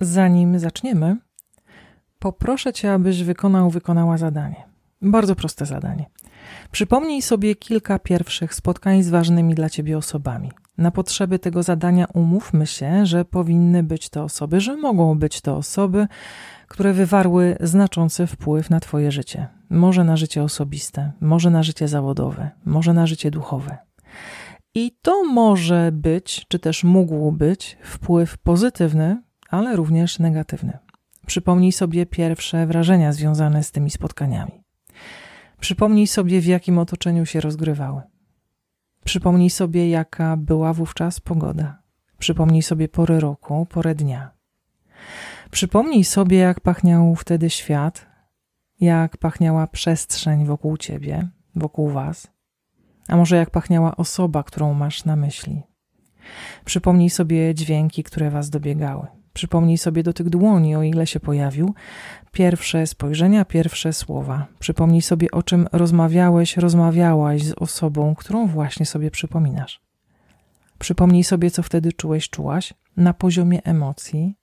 Zanim zaczniemy, poproszę Cię, abyś wykonał, wykonała zadanie. Bardzo proste zadanie. Przypomnij sobie kilka pierwszych spotkań z ważnymi dla Ciebie osobami. Na potrzeby tego zadania umówmy się, że powinny być to osoby, że mogą być to osoby, które wywarły znaczący wpływ na Twoje życie. Może na życie osobiste, może na życie zawodowe, może na życie duchowe. I to może być, czy też mógł być, wpływ pozytywny, ale również negatywny. Przypomnij sobie pierwsze wrażenia związane z tymi spotkaniami. Przypomnij sobie, w jakim otoczeniu się rozgrywały. Przypomnij sobie, jaka była wówczas pogoda. Przypomnij sobie pory roku, porę dnia. Przypomnij sobie, jak pachniał wtedy świat, jak pachniała przestrzeń wokół ciebie, wokół was, a może jak pachniała osoba, którą masz na myśli. Przypomnij sobie dźwięki, które was dobiegały. Przypomnij sobie do tych dłoni, o ile się pojawił, pierwsze spojrzenia, pierwsze słowa. Przypomnij sobie, o czym rozmawiałeś, rozmawiałaś z osobą, którą właśnie sobie przypominasz. Przypomnij sobie, co wtedy czułeś, czułaś na poziomie emocji,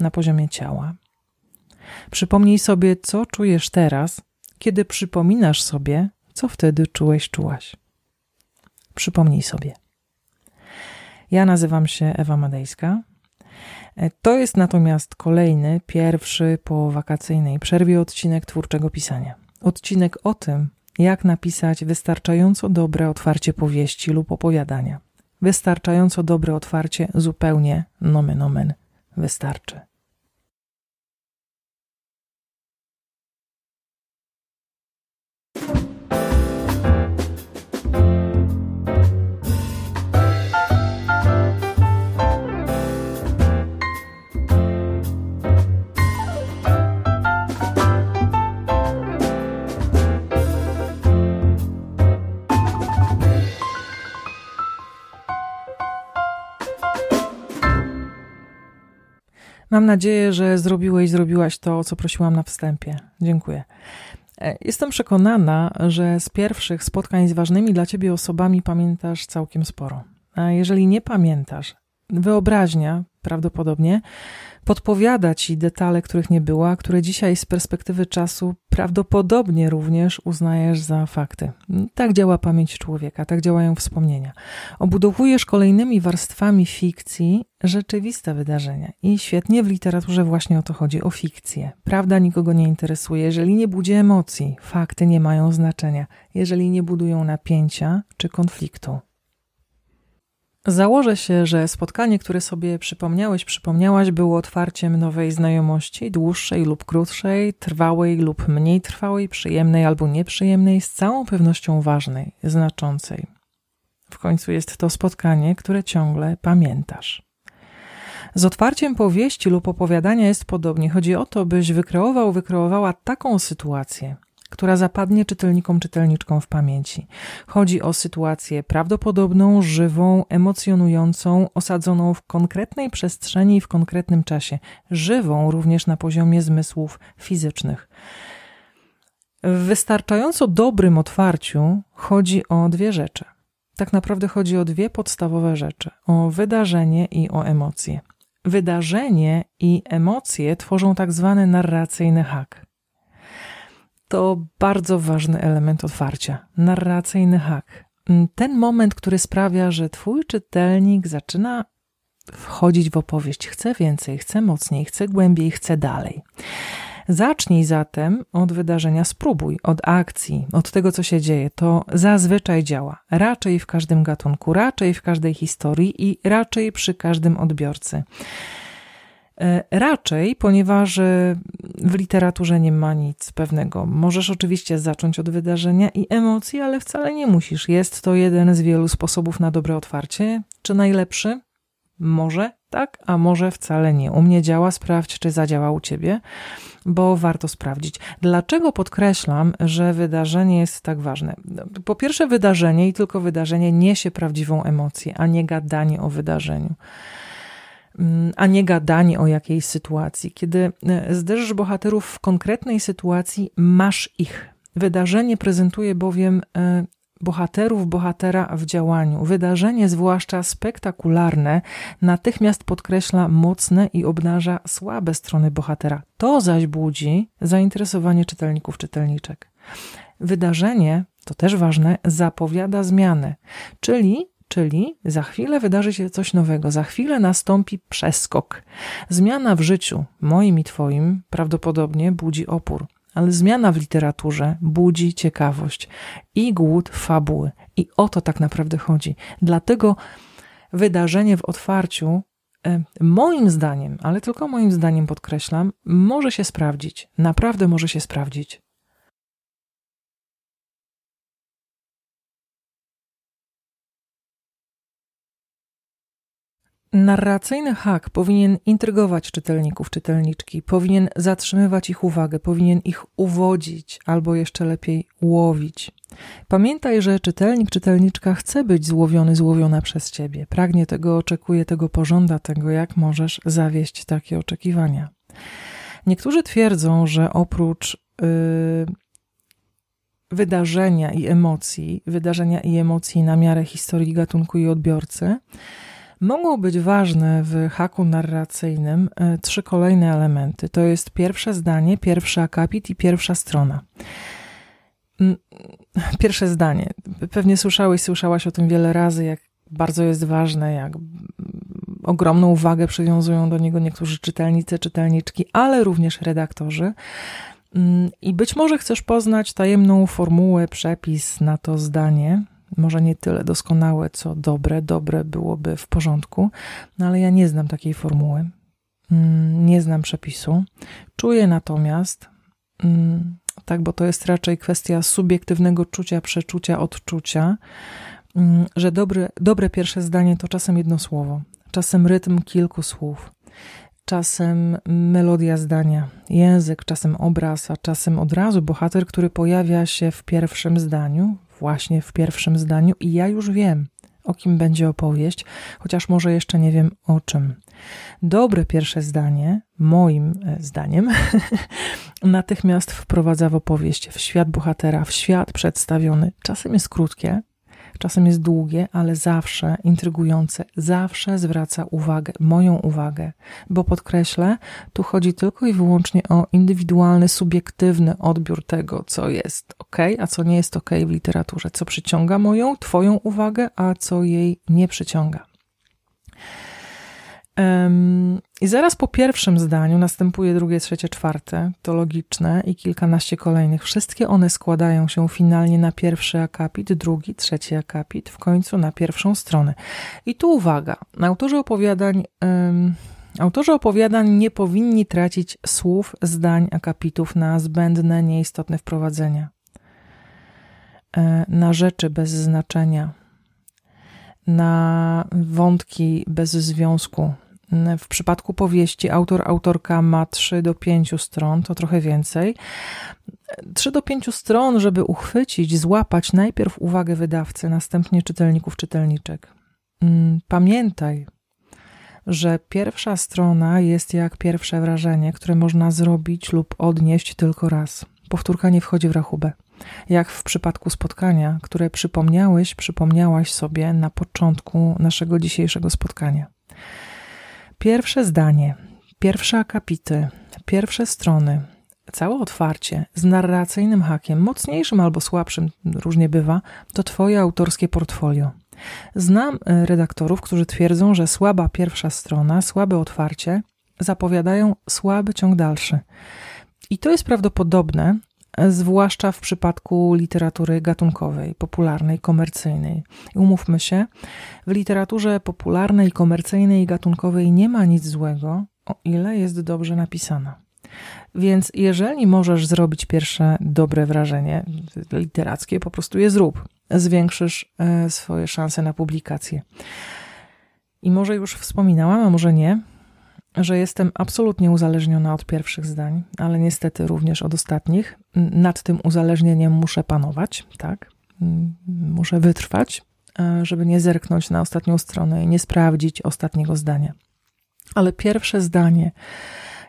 na poziomie ciała. Przypomnij sobie, co czujesz teraz, kiedy przypominasz sobie, co wtedy czułeś, czułaś. Przypomnij sobie. Ja nazywam się Ewa Madejska. To jest natomiast kolejny, pierwszy po wakacyjnej przerwie odcinek twórczego pisania. Odcinek o tym, jak napisać wystarczająco dobre otwarcie powieści lub opowiadania. Wystarczająco dobre otwarcie zupełnie nomen omen wystarczy. Mam nadzieję, że zrobiłeś, zrobiłaś to, o co prosiłam na wstępie. Dziękuję. E, jestem przekonana, że z pierwszych spotkań z ważnymi dla ciebie osobami pamiętasz całkiem sporo. A jeżeli nie pamiętasz, wyobraźnia prawdopodobnie podpowiada ci detale, których nie było, a które dzisiaj z perspektywy czasu prawdopodobnie również uznajesz za fakty. Tak działa pamięć człowieka, tak działają wspomnienia. Obudowujesz kolejnymi warstwami fikcji rzeczywiste wydarzenia. I świetnie w literaturze właśnie o to chodzi, o fikcję. Prawda nikogo nie interesuje. Jeżeli nie budzi emocji, fakty nie mają znaczenia. Jeżeli nie budują napięcia czy konfliktu, Założę się, że spotkanie, które sobie przypomniałeś, przypomniałaś, było otwarciem nowej znajomości, dłuższej lub krótszej, trwałej lub mniej trwałej, przyjemnej albo nieprzyjemnej, z całą pewnością ważnej, znaczącej. W końcu jest to spotkanie, które ciągle pamiętasz. Z otwarciem powieści lub opowiadania jest podobnie. Chodzi o to, byś wykreował, wykreowała taką sytuację, która zapadnie czytelnikom, czytelniczkom w pamięci. Chodzi o sytuację prawdopodobną, żywą, emocjonującą, osadzoną w konkretnej przestrzeni i w konkretnym czasie, żywą również na poziomie zmysłów fizycznych. W wystarczająco dobrym otwarciu chodzi o dwie rzeczy. Tak naprawdę chodzi o dwie podstawowe rzeczy: o wydarzenie i o emocje. Wydarzenie i emocje tworzą tak zwany narracyjny hak to bardzo ważny element otwarcia narracyjny hak. Ten moment, który sprawia, że twój czytelnik zaczyna wchodzić w opowieść, chce więcej, chce mocniej, chce głębiej, chce dalej. Zacznij zatem od wydarzenia, spróbuj, od akcji, od tego, co się dzieje. To zazwyczaj działa. Raczej w każdym gatunku, raczej w każdej historii i raczej przy każdym odbiorcy. E, raczej, ponieważ e, w literaturze nie ma nic pewnego. Możesz oczywiście zacząć od wydarzenia i emocji, ale wcale nie musisz. Jest to jeden z wielu sposobów na dobre otwarcie. Czy najlepszy? Może tak, a może wcale nie. U mnie działa, sprawdź, czy zadziała u ciebie, bo warto sprawdzić. Dlaczego podkreślam, że wydarzenie jest tak ważne? Po pierwsze, wydarzenie i tylko wydarzenie niesie prawdziwą emocję, a nie gadanie o wydarzeniu. Mm, a nie gadanie o jakiejś sytuacji. Kiedy e, zderzysz bohaterów w konkretnej sytuacji, masz ich. Wydarzenie prezentuje bowiem e, bohaterów, bohatera w działaniu. Wydarzenie, zwłaszcza spektakularne, natychmiast podkreśla mocne i obnaża słabe strony bohatera. To zaś budzi zainteresowanie czytelników, czytelniczek. Wydarzenie, to też ważne, zapowiada zmianę, czyli Czyli za chwilę wydarzy się coś nowego, za chwilę nastąpi przeskok. Zmiana w życiu, moim i Twoim, prawdopodobnie budzi opór ale zmiana w literaturze budzi ciekawość i głód fabuły. I o to tak naprawdę chodzi. Dlatego wydarzenie w otwarciu, e, moim zdaniem, ale tylko moim zdaniem podkreślam, może się sprawdzić. Naprawdę może się sprawdzić. Narracyjny hak powinien intrygować czytelników, czytelniczki, powinien zatrzymywać ich uwagę, powinien ich uwodzić albo jeszcze lepiej łowić. Pamiętaj, że czytelnik, czytelniczka chce być złowiony, złowiona przez ciebie. Pragnie tego, oczekuje tego, pożąda tego, jak możesz zawieść takie oczekiwania. Niektórzy twierdzą, że oprócz yy, wydarzenia i emocji, wydarzenia i emocji na miarę historii gatunku i odbiorcy, Mogą być ważne w haku narracyjnym e, trzy kolejne elementy. To jest pierwsze zdanie, pierwszy akapit i pierwsza strona. Mm, pierwsze zdanie. Pewnie słyszałeś, słyszałaś o tym wiele razy, jak bardzo jest ważne, jak ogromną uwagę przywiązują do niego niektórzy czytelnicy, czytelniczki, ale również redaktorzy. Mm, I być może chcesz poznać tajemną formułę, przepis na to zdanie, może nie tyle doskonałe, co dobre. Dobre byłoby w porządku, no ale ja nie znam takiej formuły. Mm, nie znam przepisu. Czuję natomiast, mm, tak, bo to jest raczej kwestia subiektywnego czucia, przeczucia, odczucia, mm, że dobre, dobre pierwsze zdanie to czasem jedno słowo, czasem rytm kilku słów, czasem melodia zdania, język, czasem obraz, a czasem od razu bohater, który pojawia się w pierwszym zdaniu, właśnie w pierwszym zdaniu i ja już wiem, o kim będzie opowieść, chociaż może jeszcze nie wiem o czym. Dobre pierwsze zdanie, moim e, zdaniem, natychmiast wprowadza w opowieść, w świat bohatera, w świat przedstawiony. Czasem jest krótkie, Czasem jest długie, ale zawsze intrygujące, zawsze zwraca uwagę, moją uwagę, bo podkreślę, tu chodzi tylko i wyłącznie o indywidualny, subiektywny odbiór tego, co jest ok, a co nie jest ok w literaturze, co przyciąga moją, Twoją uwagę, a co jej nie przyciąga. I zaraz po pierwszym zdaniu następuje drugie, trzecie, czwarte, to logiczne i kilkanaście kolejnych. Wszystkie one składają się finalnie na pierwszy akapit, drugi, trzeci akapit, w końcu na pierwszą stronę. I tu uwaga, autorzy opowiadań, um, autorzy opowiadań nie powinni tracić słów, zdań, akapitów na zbędne, nieistotne wprowadzenia, e, na rzeczy bez znaczenia, na wątki bez związku, w przypadku powieści autor, autorka ma 3 do 5 stron, to trochę więcej. 3 do 5 stron, żeby uchwycić, złapać najpierw uwagę wydawcy, następnie czytelników, czytelniczek. Mm, pamiętaj, że pierwsza strona jest jak pierwsze wrażenie, które można zrobić lub odnieść tylko raz. Powtórka nie wchodzi w rachubę. Jak w przypadku spotkania, które przypomniałeś, przypomniałaś sobie na początku naszego dzisiejszego spotkania. Pierwsze zdanie, pierwsze akapity, pierwsze strony, całe otwarcie z narracyjnym hakiem, mocniejszym albo słabszym, różnie bywa, to Twoje autorskie portfolio. Znam e, redaktorów, którzy twierdzą, że słaba pierwsza strona, słabe otwarcie zapowiadają słaby ciąg dalszy. I to jest prawdopodobne, zwłaszcza w przypadku literatury gatunkowej, popularnej, komercyjnej. Umówmy się, w literaturze popularnej, komercyjnej i gatunkowej nie ma nic złego, o ile jest dobrze napisana. Więc jeżeli możesz zrobić pierwsze dobre wrażenie literackie, po prostu je zrób. Zwiększysz e, swoje szanse na publikację. I może już wspominałam, a może nie, że jestem absolutnie uzależniona od pierwszych zdań, ale niestety również od ostatnich. Nad tym uzależnieniem muszę panować, tak? Muszę wytrwać, e, żeby nie zerknąć na ostatnią stronę i nie sprawdzić ostatniego zdania. Ale pierwsze zdanie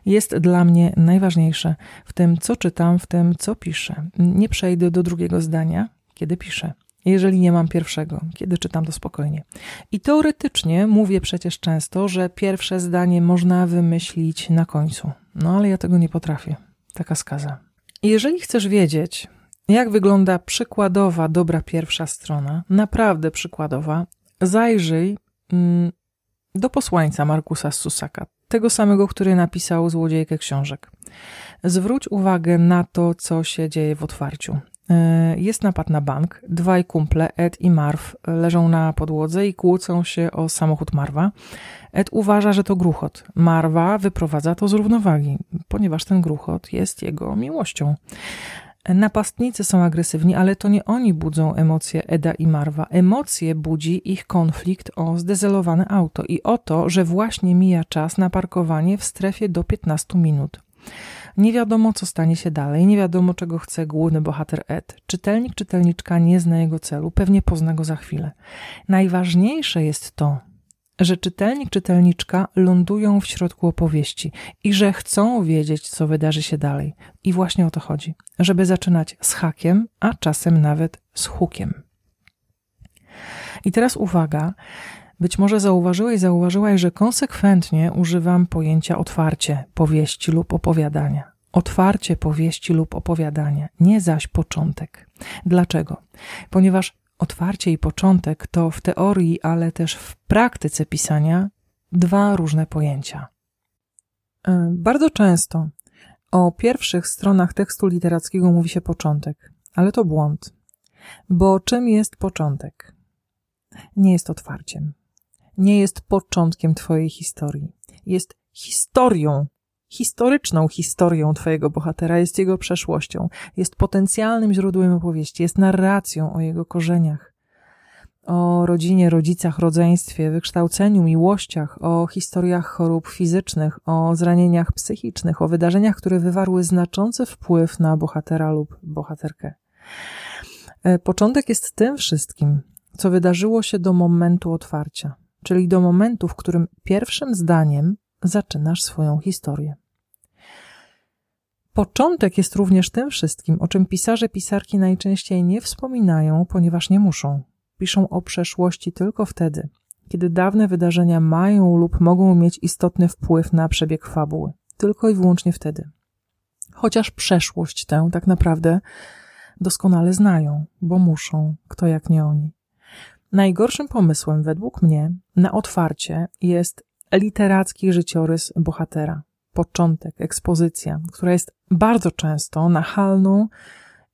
jest dla mnie najważniejsze w tym, co czytam, w tym, co piszę. Nie przejdę do drugiego zdania, kiedy piszę. Jeżeli nie mam pierwszego, kiedy czytam to spokojnie. I teoretycznie mówię przecież często, że pierwsze zdanie można wymyślić na końcu. No ale ja tego nie potrafię. Taka skaza. Jeżeli chcesz wiedzieć, jak wygląda przykładowa dobra pierwsza strona, naprawdę przykładowa, zajrzyj mm, do posłańca Markusa Susaka, tego samego, który napisał Złodziejkę książek. Zwróć uwagę na to, co się dzieje w otwarciu. E, jest napad na bank. Dwaj kumple, Ed i Marv, leżą na podłodze i kłócą się o samochód Marwa. Ed uważa, że to gruchot. Marwa wyprowadza to z równowagi, ponieważ ten gruchot jest jego miłością. Napastnicy są agresywni, ale to nie oni budzą emocje Eda i Marwa. Emocje budzi ich konflikt o zdezelowane auto i o to, że właśnie mija czas na parkowanie w strefie do 15 minut. Nie wiadomo, co stanie się dalej, nie wiadomo, czego chce główny bohater Ed. Czytelnik, czytelniczka nie zna jego celu, pewnie pozna go za chwilę. Najważniejsze jest to, że czytelnik, czytelniczka lądują w środku opowieści i że chcą wiedzieć, co wydarzy się dalej. I właśnie o to chodzi, żeby zaczynać z hakiem, a czasem nawet z hukiem. I teraz uwaga, być może zauważyłeś, zauważyłaś, że konsekwentnie używam pojęcia otwarcie powieści lub opowiadania. Otwarcie powieści lub opowiadania, nie zaś początek. Dlaczego? Ponieważ otwarcie i początek to w teorii, ale też w praktyce pisania dwa różne pojęcia. E, bardzo często o pierwszych stronach tekstu literackiego mówi się początek, ale to błąd. Bo czym jest początek? Nie jest otwarciem nie jest początkiem Twojej historii. Jest historią, historyczną historią Twojego bohatera, jest jego przeszłością, jest potencjalnym źródłem opowieści, jest narracją o jego korzeniach, o rodzinie, rodzicach, rodzeństwie, wykształceniu, miłościach, o historiach chorób fizycznych, o zranieniach psychicznych, o wydarzeniach, które wywarły znaczący wpływ na bohatera lub bohaterkę. E, początek jest tym wszystkim, co wydarzyło się do momentu otwarcia czyli do momentu, w którym pierwszym zdaniem zaczynasz swoją historię. Początek jest również tym wszystkim, o czym pisarze, pisarki najczęściej nie wspominają, ponieważ nie muszą. Piszą o przeszłości tylko wtedy, kiedy dawne wydarzenia mają lub mogą mieć istotny wpływ na przebieg fabuły. Tylko i wyłącznie wtedy. Chociaż przeszłość tę tak naprawdę doskonale znają, bo muszą, kto jak nie oni. Najgorszym pomysłem według mnie na otwarcie jest literacki życiorys bohatera. Początek, ekspozycja, która jest bardzo często nachalną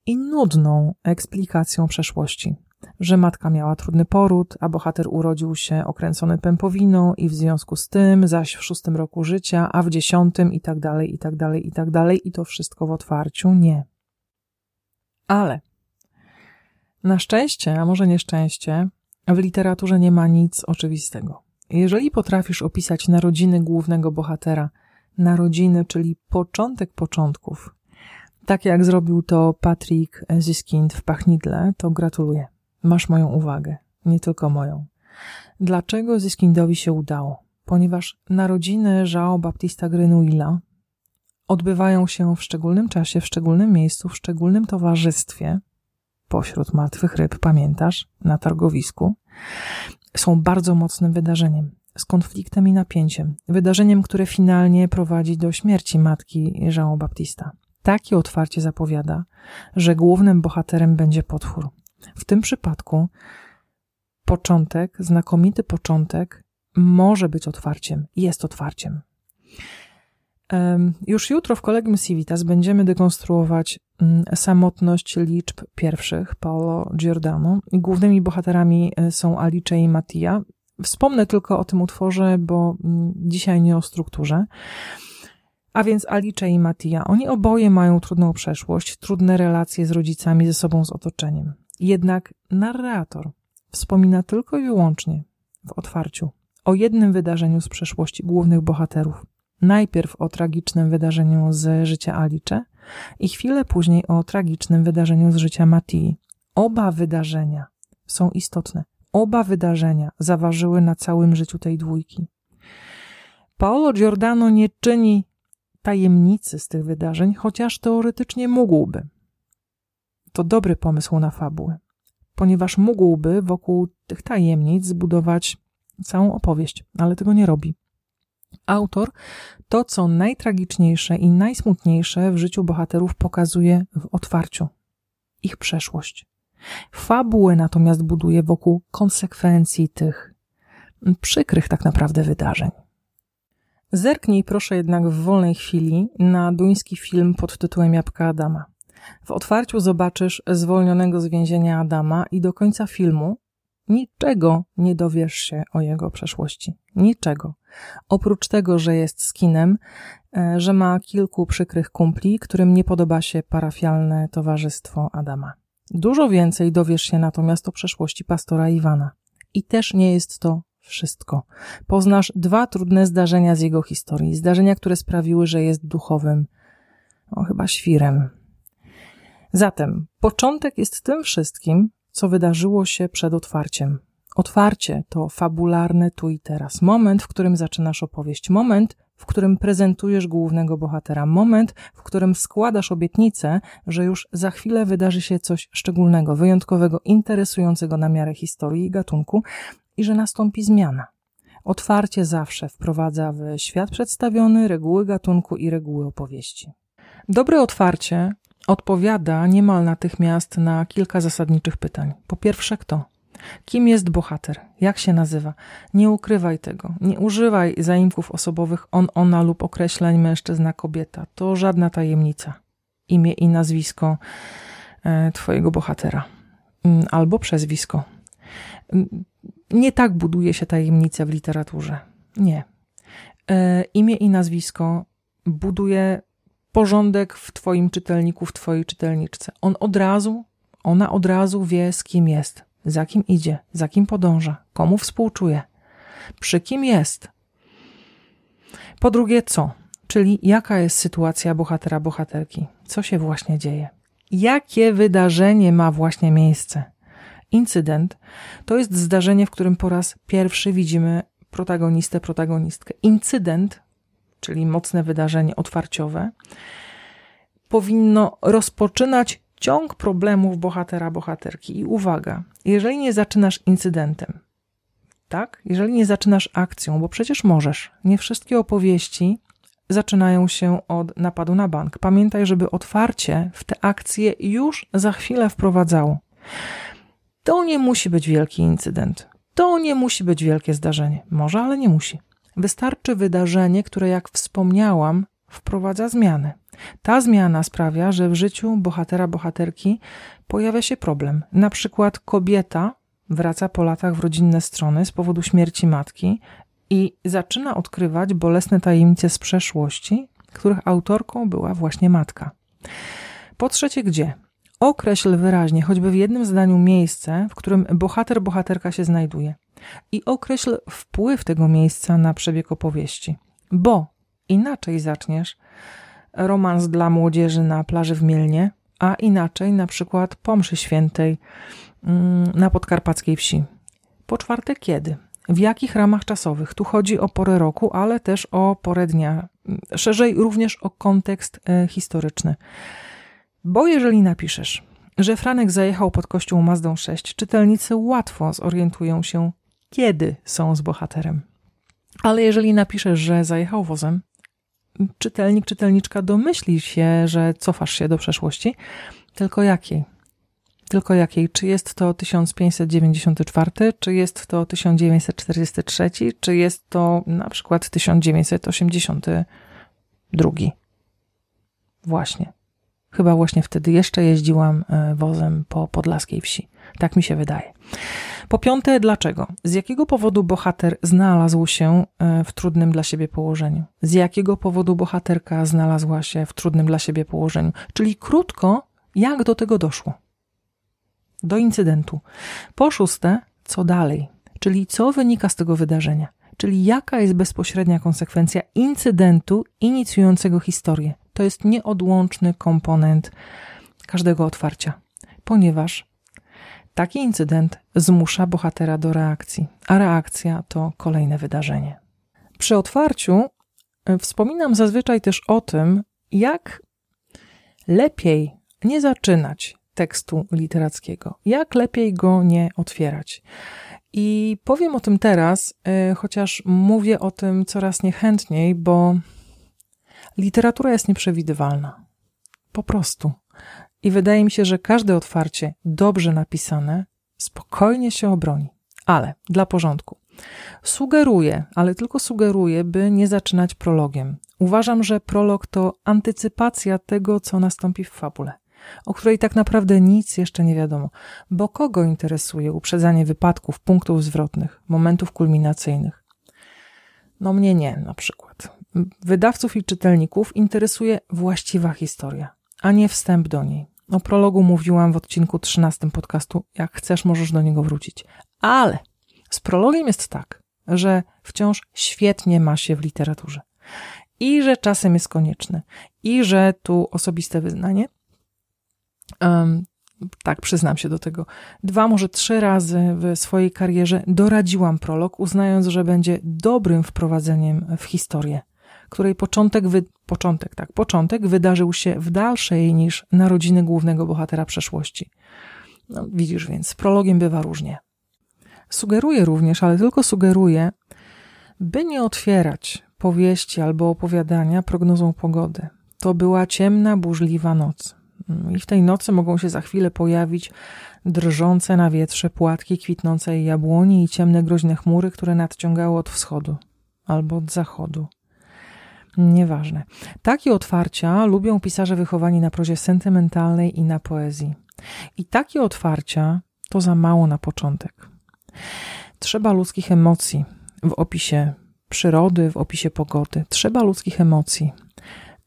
i nudną eksplikacją przeszłości. Że matka miała trudny poród, a bohater urodził się okręcony pępowiną i w związku z tym zaś w szóstym roku życia, a w dziesiątym i tak dalej, i tak dalej, i tak dalej, i to wszystko w otwarciu nie. Ale na szczęście, a może nieszczęście, w literaturze nie ma nic oczywistego. Jeżeli potrafisz opisać narodziny głównego bohatera, narodziny, czyli początek początków, tak jak zrobił to Patrick Ziskind w Pachnidle, to gratuluję. Masz moją uwagę, nie tylko moją. Dlaczego Ziskindowi się udało? Ponieważ narodziny Jean Baptista Grenouilla odbywają się w szczególnym czasie, w szczególnym miejscu, w szczególnym towarzystwie, pośród martwych ryb, pamiętasz, na targowisku, są bardzo mocnym wydarzeniem, z konfliktem i napięciem. Wydarzeniem, które finalnie prowadzi do śmierci matki Jean Baptista. Takie otwarcie zapowiada, że głównym bohaterem będzie potwór. W tym przypadku początek, znakomity początek, może być otwarciem, jest otwarciem. Już jutro w Kolegium Civitas będziemy dekonstruować mm, samotność liczb pierwszych Paolo Giordano. Głównymi bohaterami e, są Alice i Mattia. Wspomnę tylko o tym utworze, bo mm, dzisiaj nie o strukturze. A więc Alice i Mattia. Oni oboje mają trudną przeszłość, trudne relacje z rodzicami, ze sobą, z otoczeniem. Jednak narrator wspomina tylko i wyłącznie w otwarciu o jednym wydarzeniu z przeszłości głównych bohaterów Najpierw o tragicznym wydarzeniu z życia Alicze i chwilę później o tragicznym wydarzeniu z życia Matii. Oba wydarzenia są istotne. Oba wydarzenia zaważyły na całym życiu tej dwójki. Paolo Giordano nie czyni tajemnicy z tych wydarzeń, chociaż teoretycznie mógłby. To dobry pomysł na fabułę. ponieważ mógłby wokół tych tajemnic zbudować całą opowieść, ale tego nie robi. Autor to, co najtragiczniejsze i najsmutniejsze w życiu bohaterów pokazuje w otwarciu ich przeszłość. Fabułę natomiast buduje wokół konsekwencji tych przykrych tak naprawdę wydarzeń. Zerknij proszę jednak w wolnej chwili na duński film pod tytułem Jabłka Adama. W otwarciu zobaczysz zwolnionego z więzienia Adama i do końca filmu niczego nie dowiesz się o jego przeszłości. Niczego. Oprócz tego, że jest skinem, e, że ma kilku przykrych kumpli, którym nie podoba się parafialne towarzystwo Adama. Dużo więcej dowiesz się natomiast o przeszłości pastora Iwana. I też nie jest to wszystko. Poznasz dwa trudne zdarzenia z jego historii. Zdarzenia, które sprawiły, że jest duchowym, o chyba świrem. Zatem początek jest tym wszystkim, co wydarzyło się przed otwarciem. Otwarcie to fabularne tu i teraz. Moment, w którym zaczynasz opowieść. Moment, w którym prezentujesz głównego bohatera. Moment, w którym składasz obietnicę, że już za chwilę wydarzy się coś szczególnego, wyjątkowego, interesującego na miarę historii i gatunku i że nastąpi zmiana. Otwarcie zawsze wprowadza w świat przedstawiony reguły gatunku i reguły opowieści. Dobre otwarcie odpowiada niemal natychmiast na kilka zasadniczych pytań. Po pierwsze, kto? Kim jest bohater? Jak się nazywa? Nie ukrywaj tego. Nie używaj zaimków osobowych on, ona lub określeń mężczyzna, kobieta. To żadna tajemnica. Imię i nazwisko e, twojego bohatera. Mm, albo przezwisko. Mm, nie tak buduje się tajemnicę w literaturze. Nie. E, imię i nazwisko buduje porządek w Twoim czytelniku, w Twojej czytelniczce. On od razu, ona od razu wie, z kim jest, za kim idzie, za kim podąża, komu współczuje, przy kim jest. Po drugie, co? Czyli jaka jest sytuacja bohatera, bohaterki? Co się właśnie dzieje? Jakie wydarzenie ma właśnie miejsce? Incydent to jest zdarzenie, w którym po raz pierwszy widzimy protagonistę, protagonistkę. Incydent czyli mocne wydarzenie otwarciowe, powinno rozpoczynać ciąg problemów bohatera, bohaterki. I uwaga, jeżeli nie zaczynasz incydentem, tak? Jeżeli nie zaczynasz akcją, bo przecież możesz. Nie wszystkie opowieści zaczynają się od napadu na bank. Pamiętaj, żeby otwarcie w te akcje już za chwilę wprowadzało. To nie musi być wielki incydent. To nie musi być wielkie zdarzenie. Może, ale nie musi. Wystarczy wydarzenie, które, jak wspomniałam, wprowadza zmiany. Ta zmiana sprawia, że w życiu bohatera, bohaterki pojawia się problem. Na przykład kobieta wraca po latach w rodzinne strony z powodu śmierci matki i zaczyna odkrywać bolesne tajemnice z przeszłości, których autorką była właśnie matka. Po trzecie, gdzie? Określ wyraźnie, choćby w jednym zdaniu, miejsce, w którym bohater, bohaterka się znajduje i określ wpływ tego miejsca na przebieg opowieści, bo inaczej zaczniesz romans dla młodzieży na plaży w Mielnie, a inaczej na przykład po mszy świętej mm, na podkarpackiej wsi. Po czwarte, kiedy? W jakich ramach czasowych? Tu chodzi o porę roku, ale też o porę dnia. Szerzej również o kontekst e, historyczny. Bo jeżeli napiszesz, że Franek zajechał pod kościół Mazdą 6, czytelnicy łatwo zorientują się, kiedy są z bohaterem. Ale jeżeli napiszesz, że zajechał wozem, czytelnik, czytelniczka domyśli się, że cofasz się do przeszłości, tylko jakiej? Tylko jakiej? Czy jest to 1594, czy jest to 1943, czy jest to na przykład 1982? Właśnie. Chyba właśnie wtedy jeszcze jeździłam e, wozem po podlaskiej wsi. Tak mi się wydaje. Po piąte, dlaczego? Z jakiego powodu bohater znalazł się e, w trudnym dla siebie położeniu? Z jakiego powodu bohaterka znalazła się w trudnym dla siebie położeniu? Czyli krótko, jak do tego doszło? Do incydentu. Po szóste, co dalej? Czyli co wynika z tego wydarzenia? Czyli jaka jest bezpośrednia konsekwencja incydentu inicjującego historię? To jest nieodłączny komponent każdego otwarcia, ponieważ Taki incydent zmusza bohatera do reakcji, a reakcja to kolejne wydarzenie. Przy otwarciu e, wspominam zazwyczaj też o tym, jak lepiej nie zaczynać tekstu literackiego. Jak lepiej go nie otwierać? I powiem o tym teraz, e, chociaż mówię o tym coraz niechętniej, bo literatura jest nieprzewidywalna. Po prostu. I wydaje mi się, że każde otwarcie dobrze napisane spokojnie się obroni. Ale dla porządku. Sugeruję, ale tylko sugeruję, by nie zaczynać prologiem. Uważam, że prolog to antycypacja tego, co nastąpi w fabule, o której tak naprawdę nic jeszcze nie wiadomo, bo kogo interesuje uprzedzanie wypadków, punktów zwrotnych, momentów kulminacyjnych? No mnie nie, na przykład. Wydawców i czytelników interesuje właściwa historia, a nie wstęp do niej. O prologu mówiłam w odcinku 13 podcastu. Jak chcesz, możesz do niego wrócić. Ale z prologiem jest tak, że wciąż świetnie ma się w literaturze. I że czasem jest konieczny. I że tu osobiste wyznanie. Um, tak, przyznam się do tego. Dwa, może trzy razy w swojej karierze doradziłam prolog, uznając, że będzie dobrym wprowadzeniem w historię której początek, wy... początek, tak, początek wydarzył się w dalszej niż narodziny głównego bohatera przeszłości. No, widzisz więc, z prologiem bywa różnie. Sugeruję również, ale tylko sugeruję, by nie otwierać powieści albo opowiadania prognozą pogody. To była ciemna, burzliwa noc. I w tej nocy mogą się za chwilę pojawić drżące na wietrze płatki kwitnącej jabłoni i ciemne, groźne chmury, które nadciągały od wschodu albo od zachodu. Nieważne. Takie otwarcia lubią pisarze wychowani na prozie sentymentalnej i na poezji. I takie otwarcia to za mało na początek. Trzeba ludzkich emocji w opisie przyrody, w opisie pogody. Trzeba ludzkich emocji.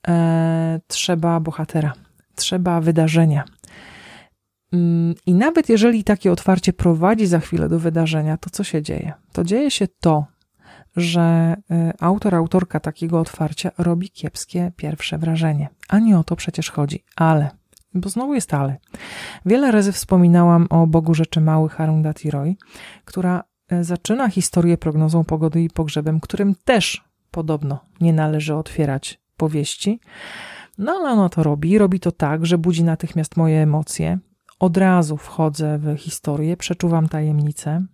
E, trzeba bohatera. Trzeba wydarzenia. Mm, I nawet jeżeli takie otwarcie prowadzi za chwilę do wydarzenia, to co się dzieje? To dzieje się to, że y, autor, autorka takiego otwarcia robi kiepskie pierwsze wrażenie. A nie o to przecież chodzi. Ale, bo znowu jest ale. Wiele razy wspominałam o Bogu Rzeczy Małych Arundhati Roy, która y, zaczyna historię prognozą pogody i pogrzebem, którym też podobno nie należy otwierać powieści. No ale ona to robi. Robi to tak, że budzi natychmiast moje emocje. Od razu wchodzę w historię, przeczuwam tajemnicę,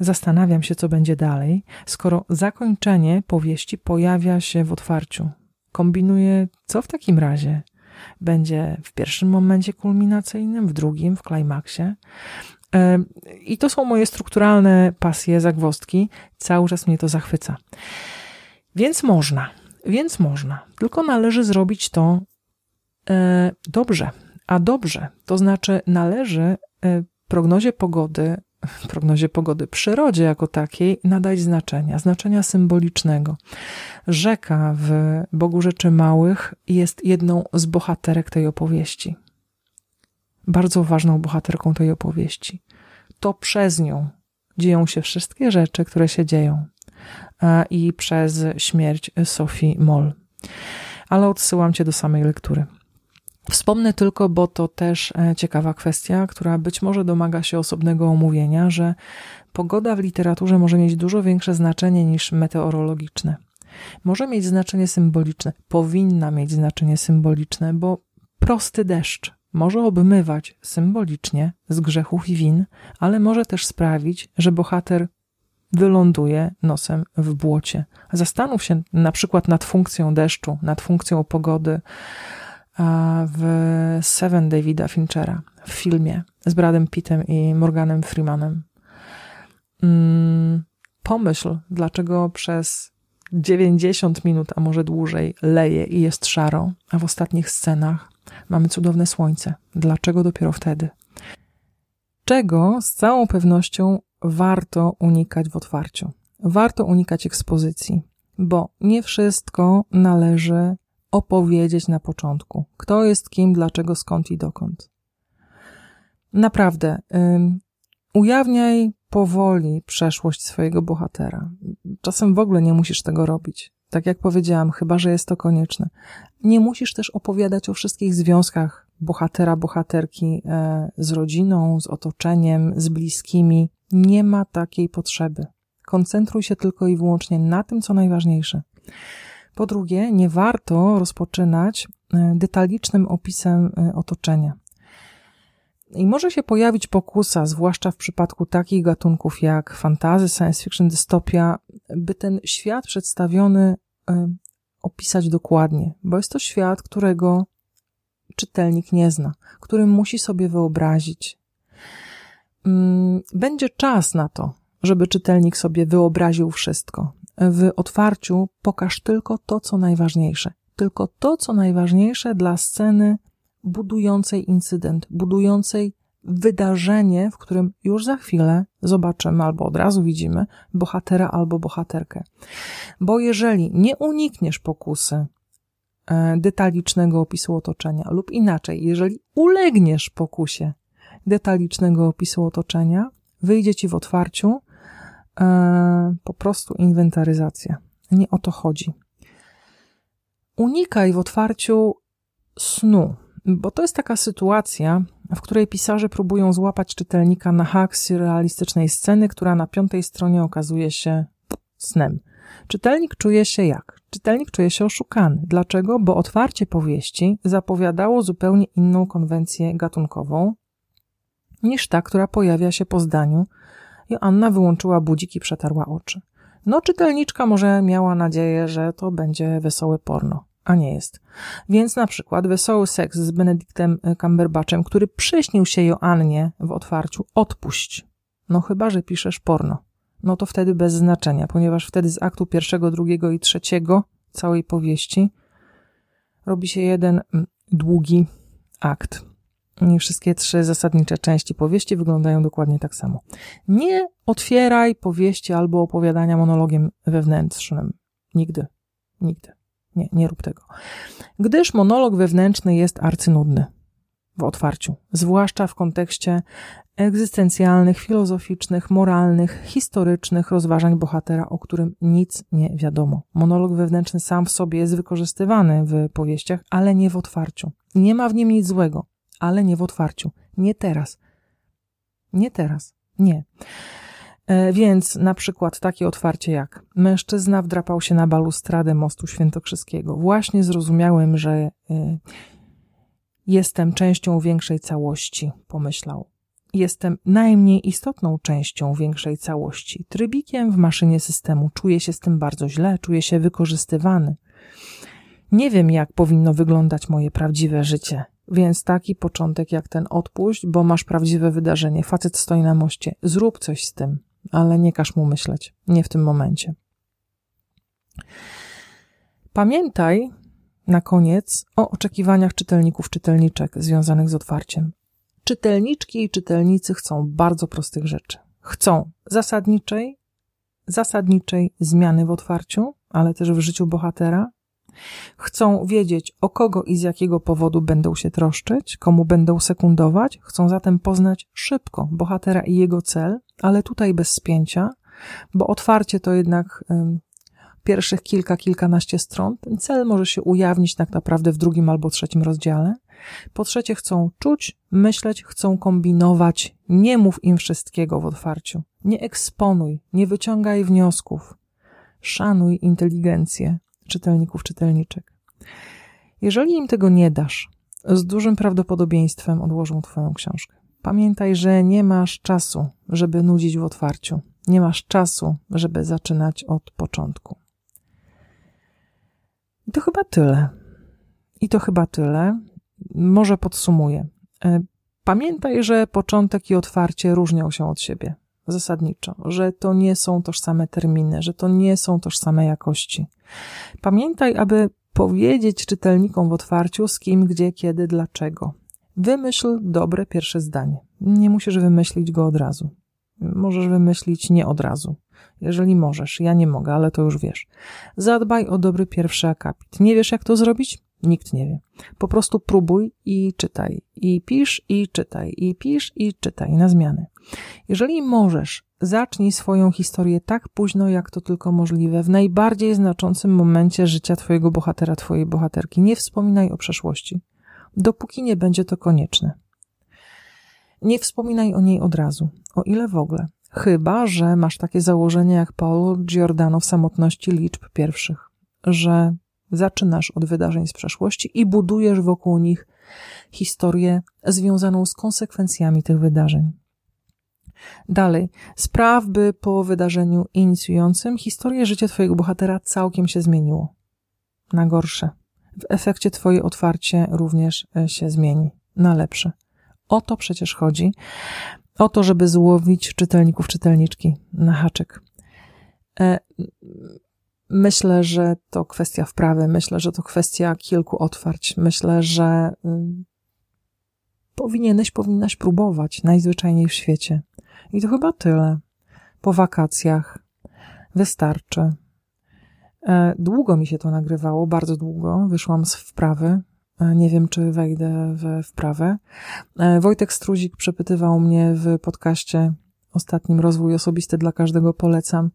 Zastanawiam się, co będzie dalej, skoro zakończenie powieści pojawia się w otwarciu. Kombinuję, co w takim razie będzie w pierwszym momencie kulminacyjnym, w drugim, w klimaksie. I to są moje strukturalne pasje, zagwostki. Cały czas mnie to zachwyca. Więc można, więc można. Tylko należy zrobić to e, dobrze. A dobrze, to znaczy należy e, prognozie pogody prognozie pogody, przyrodzie jako takiej nadać znaczenia, znaczenia symbolicznego. Rzeka w Bogu Rzeczy Małych jest jedną z bohaterek tej opowieści. Bardzo ważną bohaterką tej opowieści. To przez nią dzieją się wszystkie rzeczy, które się dzieją. I przez śmierć Sophie Moll. Ale odsyłam cię do samej lektury. Wspomnę tylko, bo to też e, ciekawa kwestia, która być może domaga się osobnego omówienia, że pogoda w literaturze może mieć dużo większe znaczenie niż meteorologiczne. Może mieć znaczenie symboliczne, powinna mieć znaczenie symboliczne, bo prosty deszcz może obmywać symbolicznie z grzechów i win, ale może też sprawić, że bohater wyląduje nosem w błocie. Zastanów się na przykład nad funkcją deszczu, nad funkcją pogody w Seven Davida Finchera, w filmie z Bradem Pittem i Morganem Freemanem. Mm, pomyśl, dlaczego przez 90 minut, a może dłużej, leje i jest szaro, a w ostatnich scenach mamy cudowne słońce. Dlaczego dopiero wtedy? Czego z całą pewnością warto unikać w otwarciu? Warto unikać ekspozycji, bo nie wszystko należy opowiedzieć na początku. Kto jest kim, dlaczego, skąd i dokąd. Naprawdę, ujawniaj powoli przeszłość swojego bohatera. Czasem w ogóle nie musisz tego robić. Tak jak powiedziałam, chyba że jest to konieczne. Nie musisz też opowiadać o wszystkich związkach bohatera, bohaterki e, z rodziną, z otoczeniem, z bliskimi. Nie ma takiej potrzeby. Koncentruj się tylko i wyłącznie na tym, co najważniejsze. Po drugie, nie warto rozpoczynać e, detalicznym opisem e, otoczenia. I może się pojawić pokusa, zwłaszcza w przypadku takich gatunków jak fantazy, science fiction, dystopia, by ten świat przedstawiony y, opisać dokładnie, bo jest to świat, którego czytelnik nie zna, który musi sobie wyobrazić. Mm, będzie czas na to, żeby czytelnik sobie wyobraził wszystko. W otwarciu pokaż tylko to, co najważniejsze. Tylko to, co najważniejsze dla sceny budującej incydent, budującej wydarzenie, w którym już za chwilę zobaczymy albo od razu widzimy bohatera albo bohaterkę. Bo jeżeli nie unikniesz pokusy e, detalicznego opisu otoczenia, lub inaczej, jeżeli ulegniesz pokusie detalicznego opisu otoczenia, wyjdzie ci w otwarciu e, po prostu inwentaryzacja. Nie o to chodzi. Unikaj w otwarciu snu, bo to jest taka sytuacja, w której pisarze próbują złapać czytelnika na hak surrealistycznej sceny, która na piątej stronie okazuje się snem. Czytelnik czuje się jak? Czytelnik czuje się oszukany. Dlaczego? Bo otwarcie powieści zapowiadało zupełnie inną konwencję gatunkową niż ta, która pojawia się po zdaniu. Joanna wyłączyła budzik i przetarła oczy. No, czytelniczka może miała nadzieję, że to będzie wesołe porno a nie jest. Więc na przykład wesoły seks z Benedictem Cumberbatchem, który przyśnił się Joannie w otwarciu, odpuść. No chyba, że piszesz porno. No to wtedy bez znaczenia, ponieważ wtedy z aktu pierwszego, drugiego i trzeciego całej powieści robi się jeden mm, długi akt. Wszystkie trzy zasadnicze części powieści wyglądają dokładnie tak samo. Nie otwieraj powieści albo opowiadania monologiem wewnętrznym. Nigdy. Nigdy. Nie, nie rób tego. Gdyż monolog wewnętrzny jest arcynudny w otwarciu, zwłaszcza w kontekście egzystencjalnych, filozoficznych, moralnych, historycznych rozważań bohatera, o którym nic nie wiadomo. Monolog wewnętrzny sam w sobie jest wykorzystywany w powieściach, ale nie w otwarciu. Nie ma w nim nic złego, ale nie w otwarciu. Nie teraz. Nie teraz. Nie. E, więc na przykład takie otwarcie jak mężczyzna wdrapał się na balustradę mostu świętokrzyskiego. Właśnie zrozumiałem, że e, jestem częścią większej całości, pomyślał. Jestem najmniej istotną częścią większej całości. Trybikiem w maszynie systemu. Czuję się z tym bardzo źle, czuję się wykorzystywany. Nie wiem, jak powinno wyglądać moje prawdziwe życie. Więc taki początek jak ten odpuść, bo masz prawdziwe wydarzenie. Facet stoi na moście. Zrób coś z tym ale nie każ mu myśleć, nie w tym momencie. Pamiętaj na koniec o oczekiwaniach czytelników, czytelniczek związanych z otwarciem. Czytelniczki i czytelnicy chcą bardzo prostych rzeczy. Chcą zasadniczej, zasadniczej zmiany w otwarciu, ale też w życiu bohatera, Chcą wiedzieć, o kogo i z jakiego powodu będą się troszczyć, komu będą sekundować, chcą zatem poznać szybko bohatera i jego cel, ale tutaj bez spięcia, bo otwarcie to jednak pierwszych kilka, kilkanaście stron. Ten cel może się ujawnić tak naprawdę w drugim albo trzecim rozdziale. Po trzecie, chcą czuć, myśleć, chcą kombinować. Nie mów im wszystkiego w otwarciu. Nie eksponuj, nie wyciągaj wniosków. Szanuj inteligencję, czytelników, czytelniczek. Jeżeli im tego nie dasz, z dużym prawdopodobieństwem odłożą Twoją książkę. Pamiętaj, że nie masz czasu, żeby nudzić w otwarciu. Nie masz czasu, żeby zaczynać od początku. I to chyba tyle. I to chyba tyle. Może podsumuję. E, pamiętaj, że początek i otwarcie różnią się od siebie zasadniczo, że to nie są tożsame terminy, że to nie są tożsame jakości. Pamiętaj, aby powiedzieć czytelnikom w otwarciu z kim, gdzie, kiedy, dlaczego. Wymyśl dobre pierwsze zdanie. Nie musisz wymyślić go od razu. Możesz wymyślić nie od razu. Jeżeli możesz, ja nie mogę, ale to już wiesz. Zadbaj o dobry pierwszy akapit. Nie wiesz, jak to zrobić? Nikt nie wie. Po prostu próbuj i czytaj. I pisz i czytaj. I pisz i czytaj na zmiany. Jeżeli możesz, zacznij swoją historię tak późno, jak to tylko możliwe, w najbardziej znaczącym momencie życia twojego bohatera, twojej bohaterki. Nie wspominaj o przeszłości, dopóki nie będzie to konieczne. Nie wspominaj o niej od razu, o ile w ogóle. Chyba, że masz takie założenie jak Paul Giordano w samotności liczb pierwszych, że Zaczynasz od wydarzeń z przeszłości i budujesz wokół nich historię związaną z konsekwencjami tych wydarzeń. Dalej, spraw, by po wydarzeniu inicjującym historię życia Twojego bohatera całkiem się zmieniło. Na gorsze. W efekcie Twoje otwarcie również e, się zmieni. Na lepsze. O to przecież chodzi. O to, żeby złowić czytelników, czytelniczki na haczyk. Myślę, że to kwestia wprawy. Myślę, że to kwestia kilku otwarć. Myślę, że powinieneś, powinnaś próbować najzwyczajniej w świecie. I to chyba tyle. Po wakacjach wystarczy. E, długo mi się to nagrywało, bardzo długo. Wyszłam z wprawy. E, nie wiem, czy wejdę we wprawę. E, Wojtek Struzik przepytywał mnie w podcaście ostatnim Rozwój Osobisty dla każdego polecam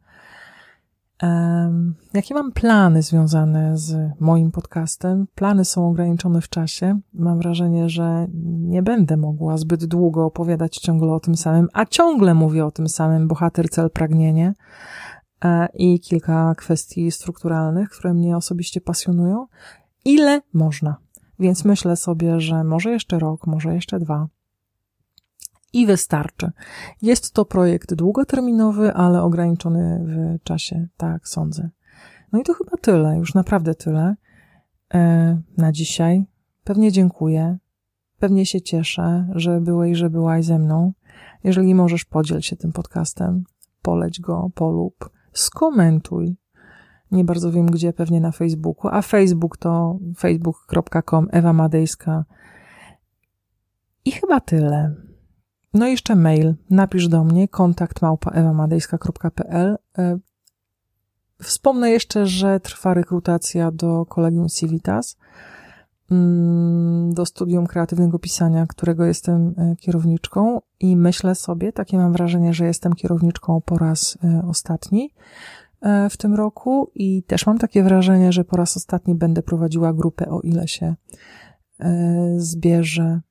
Jakie mam plany związane z moim podcastem? Plany są ograniczone w czasie. Mam wrażenie, że nie będę mogła zbyt długo opowiadać ciągle o tym samym, a ciągle mówię o tym samym bohater, cel, pragnienie e, i kilka kwestii strukturalnych, które mnie osobiście pasjonują. Ile można? Więc myślę sobie, że może jeszcze rok, może jeszcze dwa i wystarczy. Jest to projekt długoterminowy, ale ograniczony w czasie, tak sądzę. No i to chyba tyle, już naprawdę tyle e, na dzisiaj. Pewnie dziękuję. Pewnie się cieszę, że byłeś, że byłaś ze mną. Jeżeli możesz, podziel się tym podcastem, poleć go, polub, skomentuj. Nie bardzo wiem gdzie, pewnie na Facebooku, a Facebook to facebook.com Ewa Madejska. I chyba tyle. No i jeszcze mail. Napisz do mnie kontakt małpa. E, wspomnę jeszcze, że trwa rekrutacja do Kolegium Civitas, mm, do studium kreatywnego pisania, którego jestem e, kierowniczką i myślę sobie, takie mam wrażenie, że jestem kierowniczką po raz e, ostatni w tym roku i też mam takie wrażenie, że po raz ostatni będę prowadziła grupę, o ile się zbierze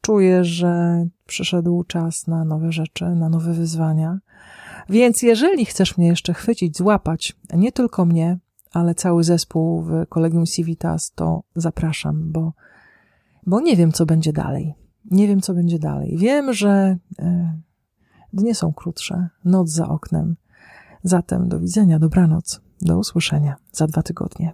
czuję, że przyszedł czas na nowe rzeczy, na nowe wyzwania. Więc jeżeli chcesz mnie jeszcze chwycić, złapać, nie tylko mnie, ale cały zespół w Kolegium Civitas, to zapraszam, bo, bo nie wiem, co będzie dalej. Nie wiem, co będzie dalej. Wiem, że e, dnie są krótsze, noc za oknem. Zatem do widzenia, dobranoc, do usłyszenia za dwa tygodnie.